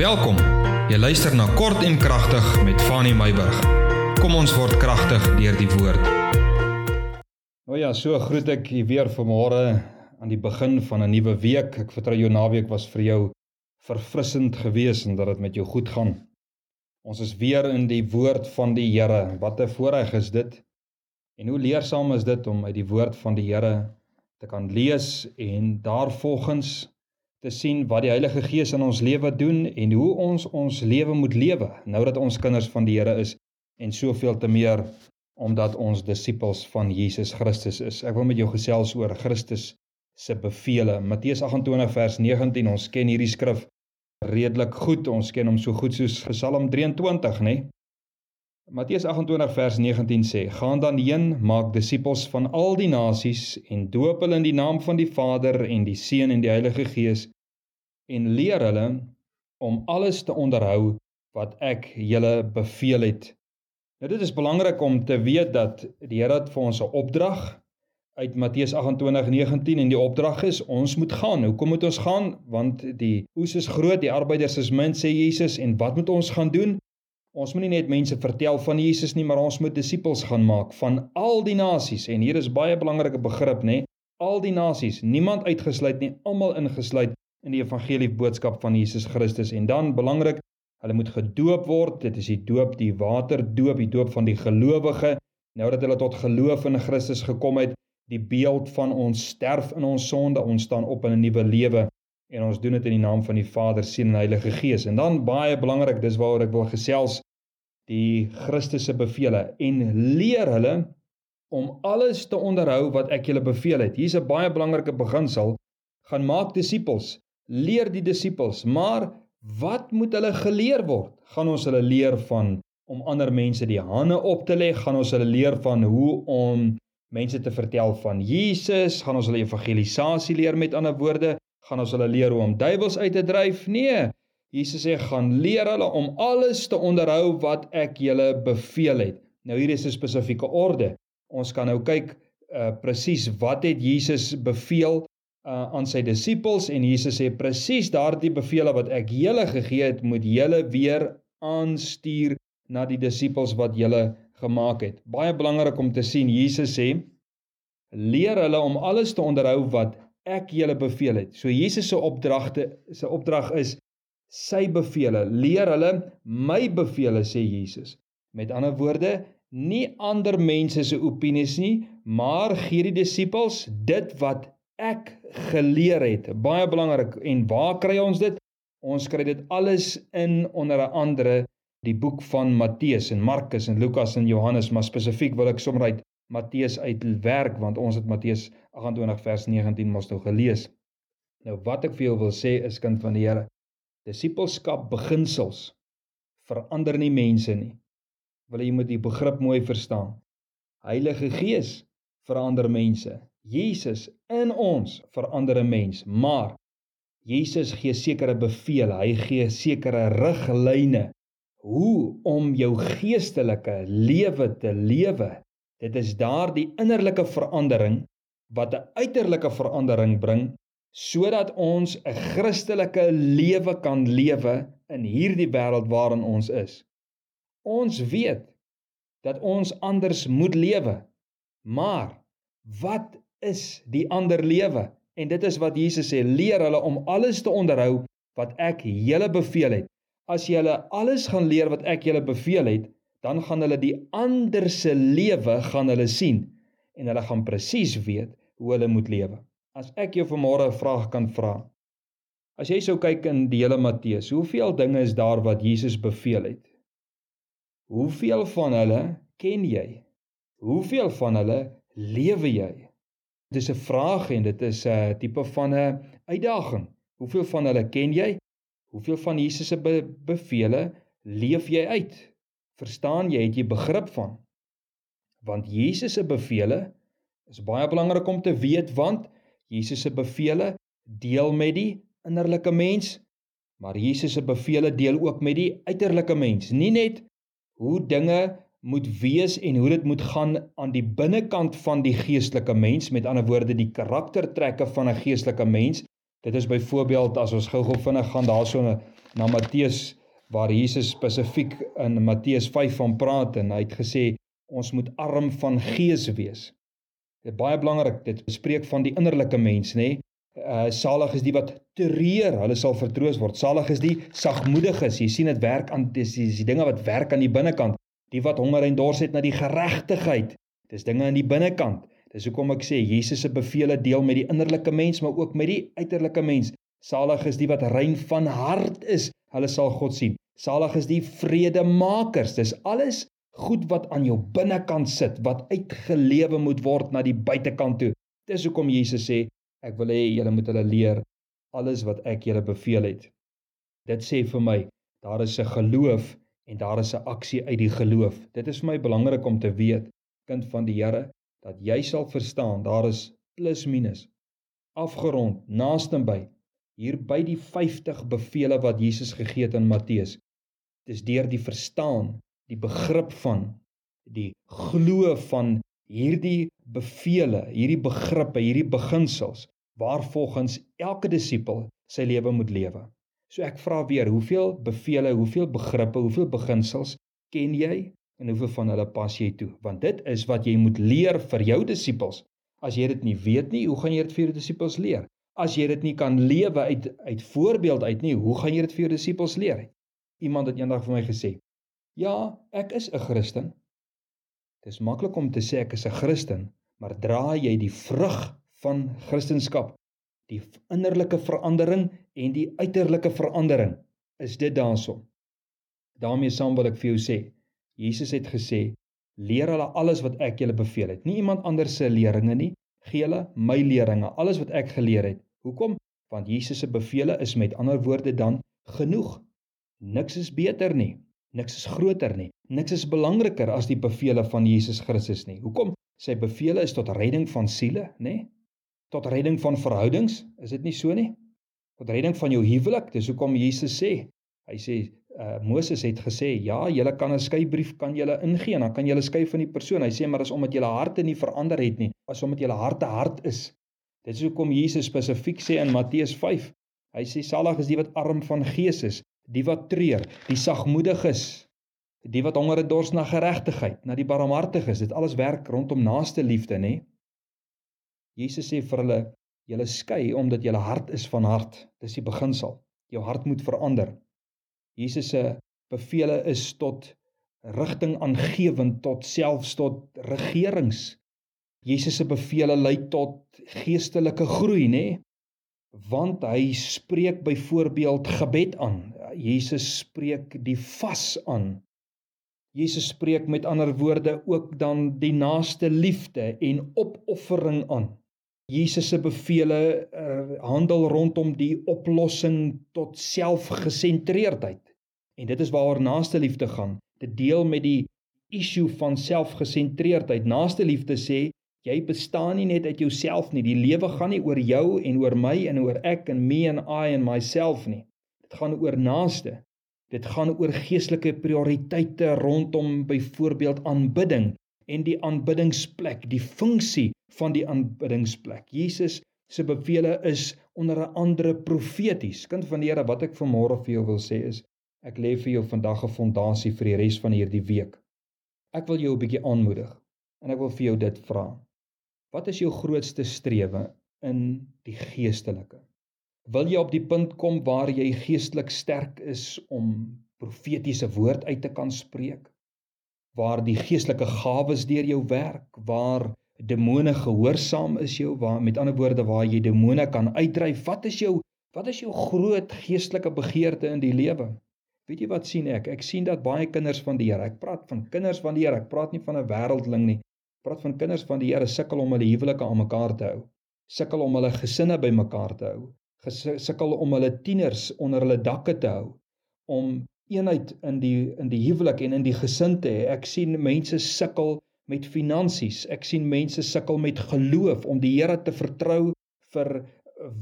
Welkom. Jy luister na Kort en Kragtig met Fanny Meyburg. Kom ons word kragtig deur die woord. Nou ja, so groet ek u weer vanmôre aan die begin van 'n nuwe week. Ek vertrou jou naweek was vir jou verfrissend geweest en dat dit met jou goed gaan. Ons is weer in die woord van die Here. Wat 'n voorreg is dit. En hoe leersaam is dit om uit die woord van die Here te kan lees en daarvolgens te sien wat die Heilige Gees in ons lewe doen en hoe ons ons lewe moet lewe nou dat ons kinders van die Here is en soveel te meer omdat ons disippels van Jesus Christus is. Ek wil met jou gesels oor Christus se beveelings. Matteus 28 vers 19. Ons ken hierdie skrif redelik goed. Ons ken hom so goed soos Psalm 23, nê? Nee? Matteus 28 vers 19 sê: "Gaan dan heen, maak disippels van al die nasies en doop hulle in die naam van die Vader en die Seun en die Heilige Gees en leer hulle om alles te onderhou wat ek julle beveel het. Nou dit is belangrik om te weet dat die Here het vir ons 'n opdrag uit Matteus 28:19 en die opdrag is ons moet gaan. Hoekom moet ons gaan? Want die oes is groot, die arbeiders is min sê Jesus en wat moet ons gaan doen? Ons moet nie net mense vertel van Jesus nie, maar ons moet disippels gaan maak van al die nasies. En hier is baie belangrike begrip nê, al die nasies, niemand uitgesluit nie, almal ingesluit in die evangelie boodskap van Jesus Christus. En dan belangrik hulle moet gedoop word. Dit is die doop die waterdoop die doop van die gelowige. Nou dat hulle tot geloof in Christus gekom het die beeld van ons sterf in ons sonde ons staan op in 'n nuwe lewe en ons doen dit in die naam van die Vader Seun en Heilige Gees en dan baie belangrik dis waaroor ek wil gesels die Christus se beveelings en leer hulle om alles te onderhou wat ek julle beveel het hier's 'n baie belangrike beginsel gaan maak disippels leer die disippels, maar wat moet hulle geleer word? Gaan ons hulle leer van om ander mense die hande op te lê? Gaan ons hulle leer van hoe om mense te vertel van Jesus? Gaan ons hulle evangelisasie leer met ander woorde? Gaan ons hulle leer hoe om duiwels uit te dryf? Nee. Jesus sê gaan leer hulle om alles te onderhou wat ek julle beveel het. Nou hier is 'n spesifieke orde. Ons kan nou kyk uh presies wat het Jesus beveel uh, aan sy disippels en Jesus sê presies daardie bevele wat ek julle gegee het, moet julle weer aanstuur na die disippels wat julle gemaak het. Baie belangrik om te sien Jesus sê leer hulle om alles te onderhou wat ek julle beveel het. So Jesus se opdragte se opdrag is sy bevele. Leer hulle my bevele sê Jesus. Met ander woorde, nie ander mense se opinies nie, maar gee die disippels dit wat ek geleer het. Baie belangrik. En waar kry ons dit? Ons kry dit alles in onder andere die boek van Matteus en Markus en Lukas en Johannes, maar spesifiek wil ek sommer uit Matteus uitwerk want ons het Matteus 28 vers 19 mos nou gelees. Nou wat ek vir jou wil sê is kind van die Here, disippelskap beginsels verander nie mense nie. Wil jy moet die begrip mooi verstaan? Heilige Gees verander mense. Jesus in ons verander 'n mens, maar Jesus gee sekere beveel, hy gee sekere riglyne hoe om jou geestelike lewe te lewe. Dit is daardie innerlike verandering wat 'n uiterlike verandering bring sodat ons 'n Christelike lewe kan lewe in hierdie wêreld waarin ons is. Ons weet dat ons anders moet lewe. Maar wat is die ander lewe. En dit is wat Jesus sê, leer hulle om alles te onderhou wat ek julle beveel het. As jy hulle alles gaan leer wat ek julle beveel het, dan gaan hulle die ander se lewe gaan hulle sien en hulle gaan presies weet hoe hulle moet lewe. As ek jou vanmôre 'n vraag kan vra. As jy sou kyk in die hele Matteus, hoeveel dinge is daar wat Jesus beveel het? Hoeveel van hulle ken jy? Hoeveel van hulle lewe jy? Dit is 'n vraag en dit is 'n tipe van 'n uitdaging. Hoeveel van hulle ken jy? Hoeveel van Jesus se be beveelings leef jy uit? Verstaan jy, het jy begrip van? Want Jesus se beveelings is baie belangrik om te weet want Jesus se beveelings deel met die innerlike mens, maar Jesus se beveelings deel ook met die uiterlike mens. Nie net hoe dinge moet wees en hoe dit moet gaan aan die binnekant van die geestelike mens, met ander woorde die karaktertrekke van 'n geestelike mens. Dit is byvoorbeeld as ons gou-gou vinnig gaan daarso 'n na Matteus waar Jesus spesifiek in Matteus 5 van praat en hy het gesê ons moet arm van gees wees. Dit is baie belangrik. Dit spreek van die innerlike mens, nê? Uh salig is die wat treur, hulle sal vertroos word. Salig is die sagmoediges. Jy sien dit werk aan dis die, die dinge wat werk aan die binnekant. Die wat honger en dors het na die geregtigheid. Dis dinge aan die binnekant. Dis hoekom ek sê Jesus se beveel deel met die innerlike mens, maar ook met die uiterlike mens. Salig is die wat rein van hart is, hulle sal God sien. Salig is die vredemakers. Dis alles goed wat aan jou binnekant sit wat uitgelewe moet word na die buitekant toe. Dis hoekom Jesus sê ek wil hê julle moet hulle leer alles wat ek julle beveel het. Dit sê vir my daar is 'n geloof en daar is 'n aksie uit die geloof. Dit is vir my belangrik om te weet kind van die Here dat jy sal verstaan daar is plus minus afgerond naaste by hier by die 50 bevele wat Jesus gegee het in Matteus. Dis deur die verstaan die begrip van die glo van hierdie bevele, hierdie begrippe, hierdie beginsels waarvolgens elke disipel sy lewe moet lewe. So ek vra weer, hoeveel bevele, hoeveel begrippe, hoeveel beginsels ken jy en hoeveel van hulle pas jy toe? Want dit is wat jy moet leer vir jou disipels. As jy dit nie weet nie, hoe gaan jy dit vir jou disipels leer? As jy dit nie kan lewe uit uit voorbeeld uit nie, hoe gaan jy dit vir jou disipels leer? Iemand het eendag vir my gesê, Ja, ek is 'n Christen. Dis maklik om te sê ek is 'n Christen, maar dra jy die vrug van Christendom, die innerlike verandering en die uiterlike verandering, is dit daarsom. daarmee saam wil ek vir jou sê, Jesus het gesê, leer hulle alles wat ek julle beveel het. Nie iemand anders se leringe nie, gee hulle my leringe, alles wat ek geleer het. Hoekom? Want Jesus se bevele is met ander woorde dan genoeg. Niks is beter nie. Niks is groter nie. Niks is belangriker as die bevele van Jesus Christus nie. Hoekom? Sy bevele is tot redding van siele, nê? Tot redding van verhoudings, is dit nie so nie? Tot redding van jou huwelik. Dis hoekom Jesus sê, hy sê uh Moses het gesê, ja, julle kan 'n skeybrief kan julle ingee en dan kan julle skei van die persoon. Hy sê maar as omdat julle harte nie verander het nie, as omdat julle harte hard is. Dit is hoekom Jesus spesifiek sê in Matteus 5. Hy sê salig is die wat arm van gees is, die wat treur, die sagmoediges, die wat honger en dors na geregtigheid, na die barmhartiges. Dit alles werk rondom naaste liefde, nê? Jesus sê vir hulle, julle skei omdat julle hart is van hart. Dis die beginsel. Jou hart moet verander. Jesus se bevele is tot rigting aangewend tot selfs tot regerings. Jesus se bevele lei tot geestelike groei, nê? Want hy spreek byvoorbeeld gebed aan. Jesus spreek die vas aan. Jesus spreek met ander woorde ook dan die naaste liefde en opoffering aan. Jesus se bevele uh, handel rondom die oplossing tot selfgesentreerdheid. En dit is waaroor naaste liefde gaan. Dit deel met die issue van selfgesentreerdheid. Naaste liefde sê jy bestaan nie net uit jouself nie. Die lewe gaan nie oor jou en oor my en oor ek en me and I and myself nie. Dit gaan oor naaste. Dit gaan oor geestelike prioriteite rondom byvoorbeeld aanbidding en die aanbiddingsplek, die funksie van die aanbiddingsplek. Jesus se bevele is onder 'n andere profeties. Kind van die Here, wat ek vanmôre vir jou wil sê is, ek lê vir jou vandag 'n fondasie vir die res van hierdie week. Ek wil jou 'n bietjie aanmoedig en ek wil vir jou dit vra. Wat is jou grootste strewe in die geestelike? Wil jy op die punt kom waar jy geestelik sterk is om profetiese woord uit te kan spreek? Waar die geestelike gawes deur jou werk, waar demone gehoorsaam is jou, waar met ander woorde waar jy demone kan uitdryf. Wat is jou wat is jou groot geestelike begeerte in die lewe? Weet jy wat sien ek? Ek sien dat baie kinders van die Here, ek praat van kinders van die Here, ek praat nie van 'n wêreldling nie. Ek praat van kinders van die Here sukkel om hulle huwelike aan mekaar te hou. Sukkel om hulle gesinne bymekaar te hou gesukkel om hulle tieners onder hulle dakke te hou om eenheid in die in die huwelik en in die gesin te hê. Ek sien mense sukkel met finansies. Ek sien mense sukkel met geloof om die Here te vertrou vir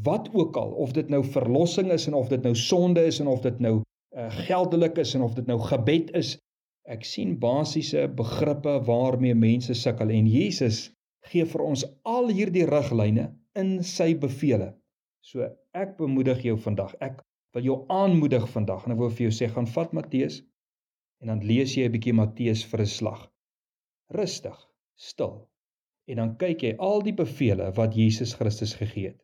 wat ook al, of dit nou verlossing is en of dit nou sonde is en of dit nou uh, geldelik is en of dit nou gebed is. Ek sien basiese begrippe waarmee mense sukkel en Jesus gee vir ons al hierdie riglyne in sy bevele. So ek bemoedig jou vandag. Ek wil jou aanmoedig vandag en ek wil vir jou sê gaan vat Matteus en dan lees jy 'n bietjie Matteus vir 'n slag. Rustig, stil. En dan kyk jy al die bevele wat Jesus Christus gegee het.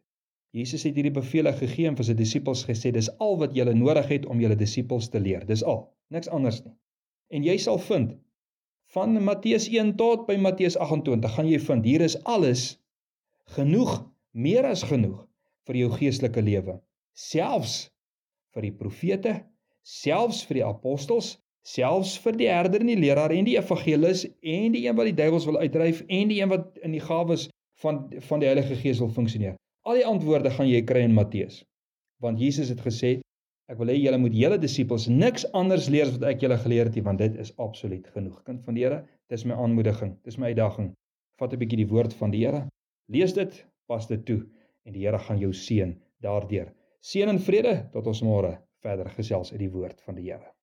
Jesus het hierdie bevele gegee en vir sy disippels gesê dis al wat julle nodig het om julle disippels te leer. Dis al, niks anders nie. En jy sal vind van Matteus 1 tot by Matteus 28 gaan jy vind hier is alles genoeg, meer as genoeg vir jou geestelike lewe. Selfs vir die profete, selfs vir die apostels, selfs vir die herder en die leraar en die evangelis en die een wat die duiwels wil uitdryf en die een wat in die gawes van van die Heilige Gees wil funksioneer. Al die antwoorde gaan jy kry in Matteus. Want Jesus het gesê ek wil hê julle moet julle disippels niks anders leer as wat ek julle geleer het nie want dit is absoluut genoeg. Kind van die Here, dis my aanmoediging, dis my uitdaging. Vat 'n bietjie die woord van die Here. Lees dit, pas dit toe en die Here gaan jou seën daardeur. Seën en vrede tot ons môre verder gesels uit die woord van die Here.